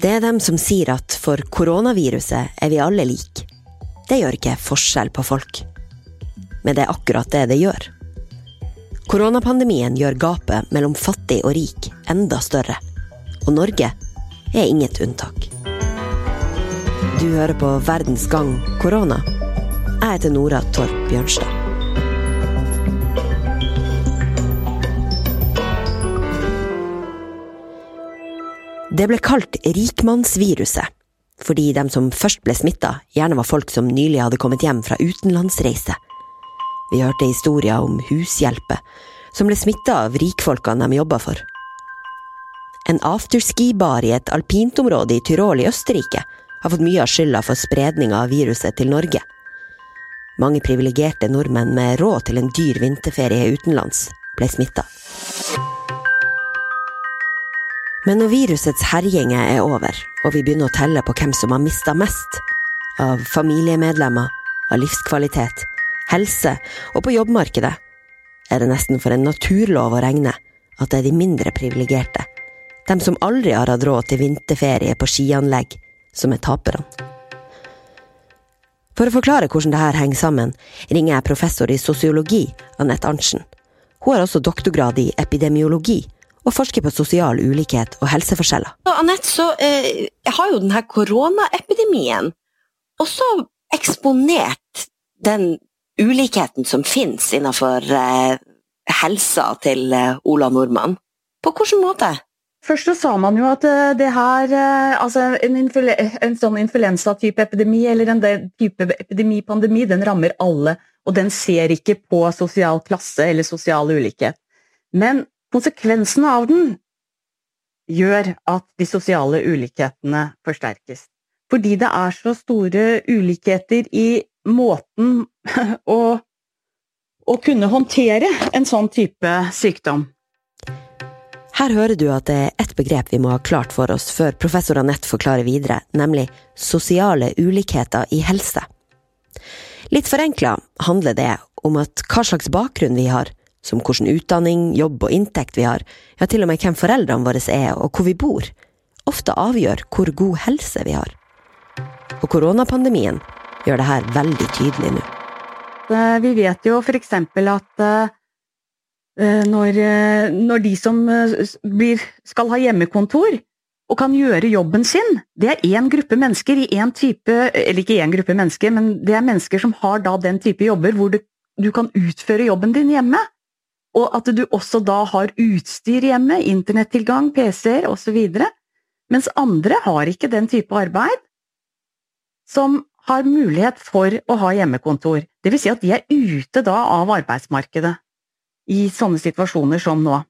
Det er dem som sier at for koronaviruset er vi alle like. Det gjør ikke forskjell på folk. Men det er akkurat det det gjør. Koronapandemien gjør gapet mellom fattig og rik enda større. Og Norge er inget unntak. Du hører på Verdens gang korona. Jeg heter Nora Torp Bjørnstad. Det ble kalt rikmannsviruset, fordi de som først ble smitta, gjerne var folk som nylig hadde kommet hjem fra utenlandsreise. Vi hørte historier om hushjelper som ble smitta av rikfolkene de jobba for. En afterski-bar i et alpintområde i Tyrol i Østerrike har fått mye av skylda for spredninga av viruset til Norge. Mange privilegerte nordmenn med råd til en dyr vinterferie utenlands ble smitta. Men når virusets herjinger er over, og vi begynner å telle på hvem som har mista mest, av familiemedlemmer, av livskvalitet, helse og på jobbmarkedet, er det nesten for en naturlov å regne at det er de mindre privilegerte, dem som aldri har hatt råd til vinterferie på skianlegg, som er taperne. For å forklare hvordan dette henger sammen, ringer jeg professor i sosiologi, Anette Arntzen. Hun har også doktorgrad i epidemiologi og forsker på sosial ulikhet og helseforskjeller. Så, Anette, så eh, har jo denne koronaepidemien også eksponert den ulikheten som finnes innenfor eh, helsa til eh, Ola Nordmann. På hvilken måte? Først så sa man jo at eh, det her eh, Altså en, en sånn influensatype epidemi, eller en type epidemi-pandemi, den rammer alle. Og den ser ikke på sosial klasse eller sosial ulikhet. Men Konsekvensene av den gjør at de sosiale ulikhetene forsterkes. Fordi det er så store ulikheter i måten å, å kunne håndtere en sånn type sykdom. Her hører du at det er ett begrep vi må ha klart for oss før professor Anette forklarer videre, nemlig sosiale ulikheter i helse. Litt forenkla handler det om at hva slags bakgrunn vi har, som hvordan utdanning, jobb og inntekt vi har, ja til og med hvem foreldrene våre er og hvor vi bor, ofte avgjør hvor god helse vi har. Og koronapandemien gjør det her veldig tydelig nå. Eh, vi vet jo eksempel at eh, eh, når, når de som blir, skal ha hjemmekontor, og kan gjøre jobben sin. Det er én gruppe mennesker i én type Eller ikke én gruppe mennesker, men det er mennesker som har da den type jobber hvor du, du kan utføre jobben din hjemme. Og at du også da har utstyr hjemme, internettilgang, PC-er osv. Mens andre har ikke den type arbeid som har mulighet for å ha hjemmekontor. Det vil si at de er ute da av arbeidsmarkedet i sånne situasjoner som nå.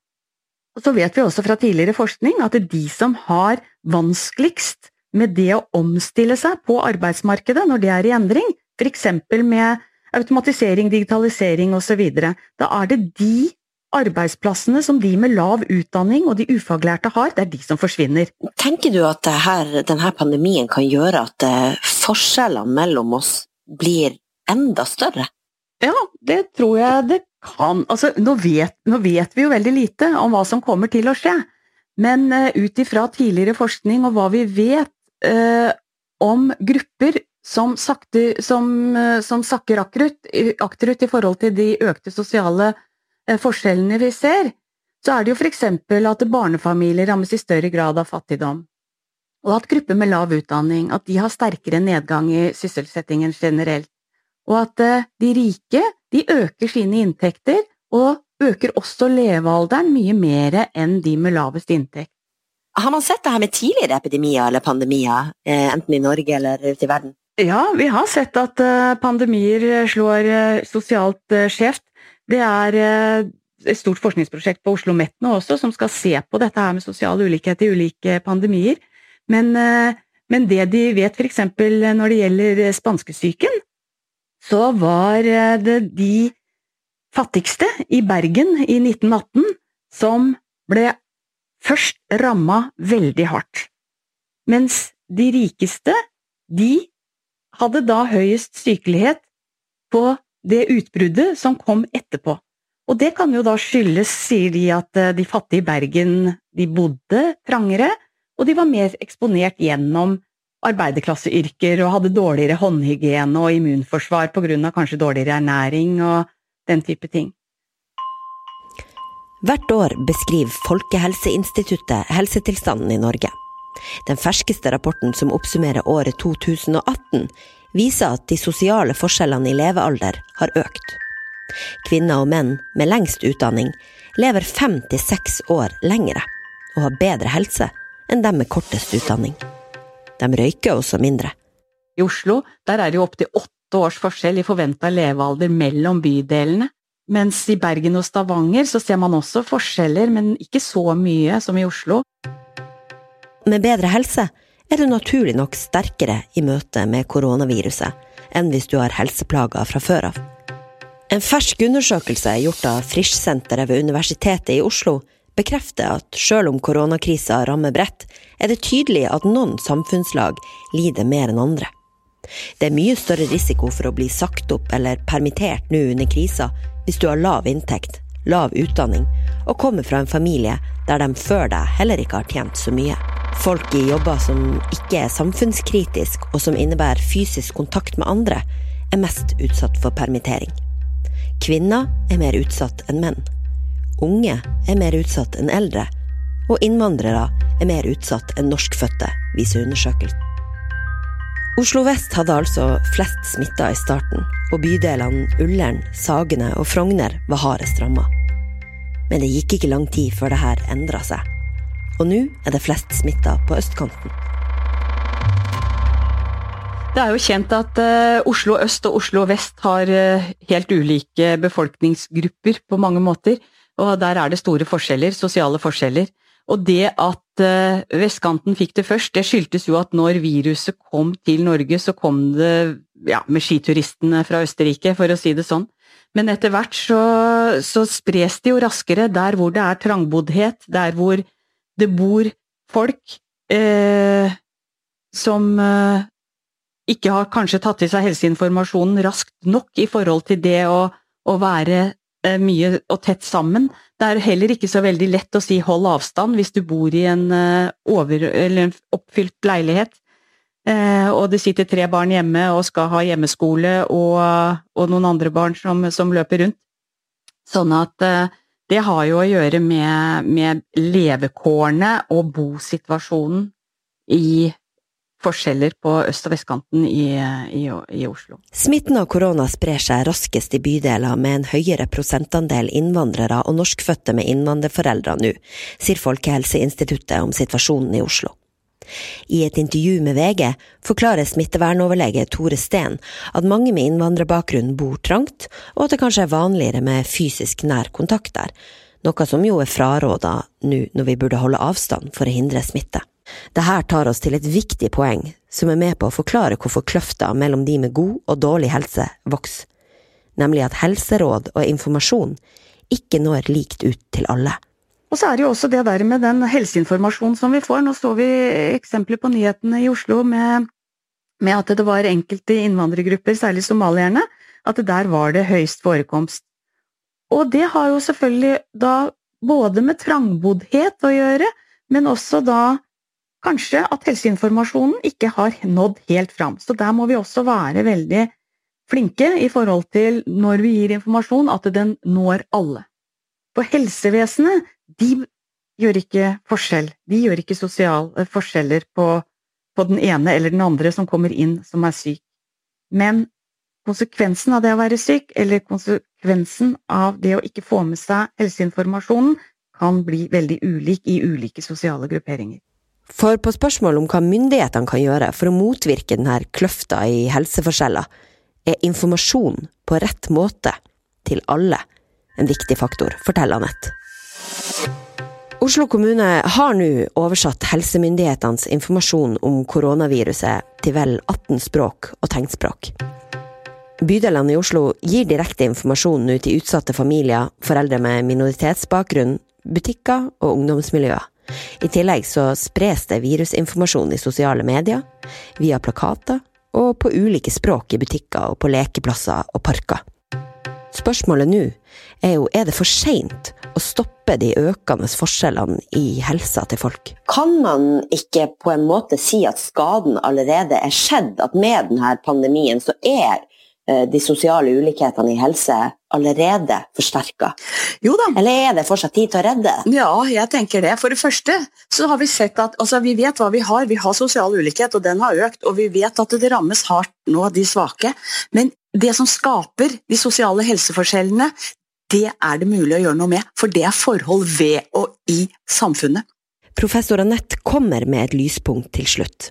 Og Så vet vi også fra tidligere forskning at det er de som har vanskeligst med det å omstille seg på arbeidsmarkedet når det er i endring, f.eks. med automatisering, digitalisering osv. Da er det de arbeidsplassene som de med lav utdanning og de ufaglærte har, det er de som forsvinner. Tenker du at her, denne pandemien kan gjøre at eh, forskjellene mellom oss blir enda større? Ja, det tror jeg det kan. Altså, nå vet, nå vet vi jo veldig lite om hva som kommer til å skje. Men uh, ut ifra tidligere forskning og hva vi vet uh, om grupper som, sakte, som, uh, som sakker akterut, akterut i forhold til de økte sosiale uh, forskjellene vi ser, så er det jo eksempel at barnefamilier rammes i større grad av fattigdom. Og at grupper med lav utdanning at de har sterkere nedgang i sysselsettingen generelt. Og at uh, de rike de øker sine inntekter, og øker også levealderen mye mer enn de med lavest inntekt. Har man sett det her med tidligere epidemier eller pandemier, enten i Norge eller ute i verden? Ja, vi har sett at eh, pandemier eh, slår eh, sosialt skjevt. Det er et stort forskningsprosjekt på Oslo OsloMet nå også, som skal se på dette her med sosial ulikhet i ulike pandemier. Men, men det de vet f.eks. når det gjelder spanskesyken, så var det de fattigste i Bergen i 1918 som ble først ramma veldig hardt. Mens de rikeste, de hadde da høyest sykelighet på det utbruddet som kom etterpå. Og det kan jo da skyldes, sier de, at eh, de fattige i Bergen de bodde trangere, og de var mer eksponert gjennom arbeiderklasseyrker og hadde dårligere håndhygiene og immunforsvar på grunn av kanskje dårligere ernæring og den type ting. Hvert år beskriver Folkehelseinstituttet helsetilstanden i Norge. Den ferskeste rapporten som oppsummerer året 2018, viser at de sosiale forskjellene i levealder har økt. Kvinner og menn med lengst utdanning lever fem til seks år lengre og har bedre helse enn dem med kortest utdanning. De røyker også mindre. I Oslo der er det jo opptil åtte års forskjell i forventa levealder mellom bydelene. Mens i Bergen og Stavanger så ser man også forskjeller, men ikke så mye som i Oslo. Med bedre helse er du naturlig nok sterkere i møte med koronaviruset enn hvis du har helseplager fra før av. En fersk undersøkelse gjort av Frischsenteret ved Universitetet i Oslo bekrefter at selv om koronakrisa rammer bredt, er det tydelig at noen samfunnslag lider mer enn andre. Det er mye større risiko for å bli sagt opp eller permittert nå under krisa hvis du har lav inntekt, lav utdanning og kommer fra en familie der de før deg heller ikke har tjent så mye. Folk i jobber som ikke er samfunnskritisk og som innebærer fysisk kontakt med andre, er mest utsatt for permittering. Kvinner er mer utsatt enn menn. Unge er mer utsatt enn eldre. Og innvandrere er mer utsatt enn norskfødte, viser undersøkelsen. Oslo vest hadde altså flest smitta i starten, og bydelene Ullern, Sagene og Frogner var hardest ramma. Men det gikk ikke lang tid før det her endra seg. Og nå er det flest smitta på østkanten. Det er jo kjent at uh, Oslo øst og Oslo vest har uh, helt ulike befolkningsgrupper på mange måter, og der er det store forskjeller, sosiale forskjeller. Og det at uh, vestkanten fikk det først, det skyldtes jo at når viruset kom til Norge, så kom det ja, med skituristene fra Østerrike, for å si det sånn. Men etter hvert så, så spres det jo raskere der hvor det er trangboddhet, der hvor det bor folk eh, som eh, ikke har kanskje tatt til seg helseinformasjonen raskt nok i forhold til det å, å være eh, mye og tett sammen. Det er heller ikke så veldig lett å si hold avstand hvis du bor i en, uh, over, en oppfylt leilighet. Eh, og det sitter tre barn hjemme og skal ha hjemmeskole, og, og noen andre barn som, som, løper rundt. Sånn at uh, det har jo å gjøre med, med levekårene og bosituasjonen i forskjeller på øst- og vestkanten i, i, i, Oslo. Smitten av korona sprer seg raskest i bydeler med en høyere prosentandel innvandrere og norskfødte med innvandrerforeldre nå, sier Folkehelseinstituttet om situasjonen i Oslo. I et intervju med VG forklarer smittevernoverlege Tore Steen at mange med innvandrerbakgrunn bor trangt, og at det kanskje er vanligere med fysisk nær kontakt der, noe som jo er fraråda nå når vi burde holde avstand for å hindre smitte. Dette tar oss til et viktig poeng som er med på å forklare hvorfor kløfta mellom de med god og dårlig helse vokser, nemlig at helseråd og informasjon ikke når likt ut til alle. Og så er det jo også det der med den helseinformasjonen som vi får. Nå så vi eksempler på nyhetene i Oslo med, med at det var enkelte innvandrergrupper, særlig somalierne, at der var det høyst forekomst. Og det har jo selvfølgelig da både med trangboddhet å gjøre, men også da kanskje at helseinformasjonen ikke har nådd helt fram. Så der må vi også være veldig flinke i forhold til når vi gir informasjon, at den når alle. For helsevesenet, de gjør ikke forskjell. De gjør ikke sosiale forskjeller på, på den ene eller den andre som kommer inn som er syk. Men konsekvensen av det å være syk, eller konsekvensen av det å ikke få med seg helseinformasjonen, kan bli veldig ulik i ulike sosiale grupperinger. For på spørsmål om hva myndighetene kan gjøre for å motvirke denne kløfta i helseforskjeller, er informasjon på rett måte til alle en viktig faktor, forteller Anette. Oslo kommune har nå oversatt helsemyndighetenes informasjon om koronaviruset til vel 18 språk og tegnspråk. Bydelene i Oslo gir direkte informasjon nå til utsatte familier, foreldre med minoritetsbakgrunn, butikker og ungdomsmiljøer. I tillegg så spres det virusinformasjon i sosiale medier, via plakater og på ulike språk i butikker og på lekeplasser og parker. Spørsmålet nå er jo er det for seint å stoppe de økende forskjellene i helsa til folk. Kan man ikke på en måte si at skaden allerede er skjedd? At med denne pandemien så er eh, de sosiale ulikhetene i helse allerede forsterka? Jo da. Eller er det fortsatt tid til å redde? Ja, jeg tenker det. For det første så har vi sett at altså, vi vet hva vi har. Vi har sosial ulikhet, og den har økt. Og vi vet at det rammes hardt nå de svake. Men det som skaper de sosiale helseforskjellene, det er det mulig å gjøre noe med. For det er forhold ved og i samfunnet. Professor Anette kommer med et lyspunkt til slutt.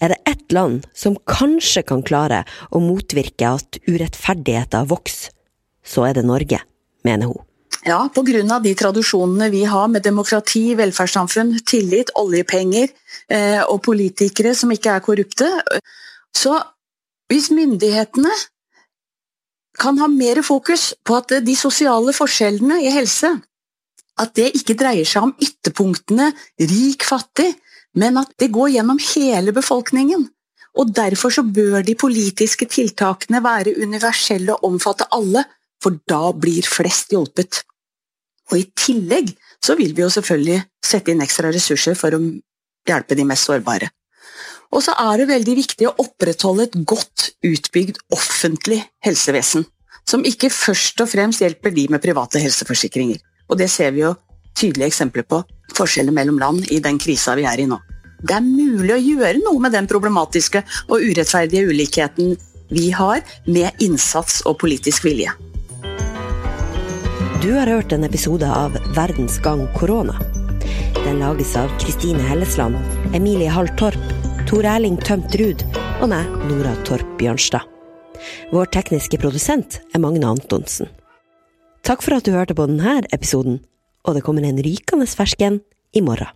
Er det ett land som kanskje kan klare å motvirke at urettferdigheter vokser, så er det Norge, mener hun. Ja, pga. de tradisjonene vi har med demokrati, velferdssamfunn, tillit, oljepenger eh, og politikere som ikke er korrupte. Så hvis myndighetene kan ha mer fokus på at de sosiale forskjellene i helse at det ikke dreier seg om ytterpunktene rik-fattig, men at det går gjennom hele befolkningen. Og Derfor så bør de politiske tiltakene være universelle og omfatte alle, for da blir flest hjulpet. Og I tillegg så vil vi jo selvfølgelig sette inn ekstra ressurser for å hjelpe de mest sårbare. Og så er det veldig viktig å opprettholde et godt utbygd offentlig helsevesen, som ikke først og fremst hjelper de med private helseforsikringer. Og det ser vi jo tydelige eksempler på forskjeller mellom land i den krisa vi er i nå. Det er mulig å gjøre noe med den problematiske og urettferdige ulikheten vi har, med innsats og politisk vilje. Du har hørt en episode av Verdens gang korona. Den lages av Kristine Hellesland, Emilie Hall Tor Erling Tømt Ruud og meg, Nora Torp Bjørnstad. Vår tekniske produsent er Magne Antonsen. Takk for at du hørte på denne episoden, og det kommer en rykende fersken i morgen.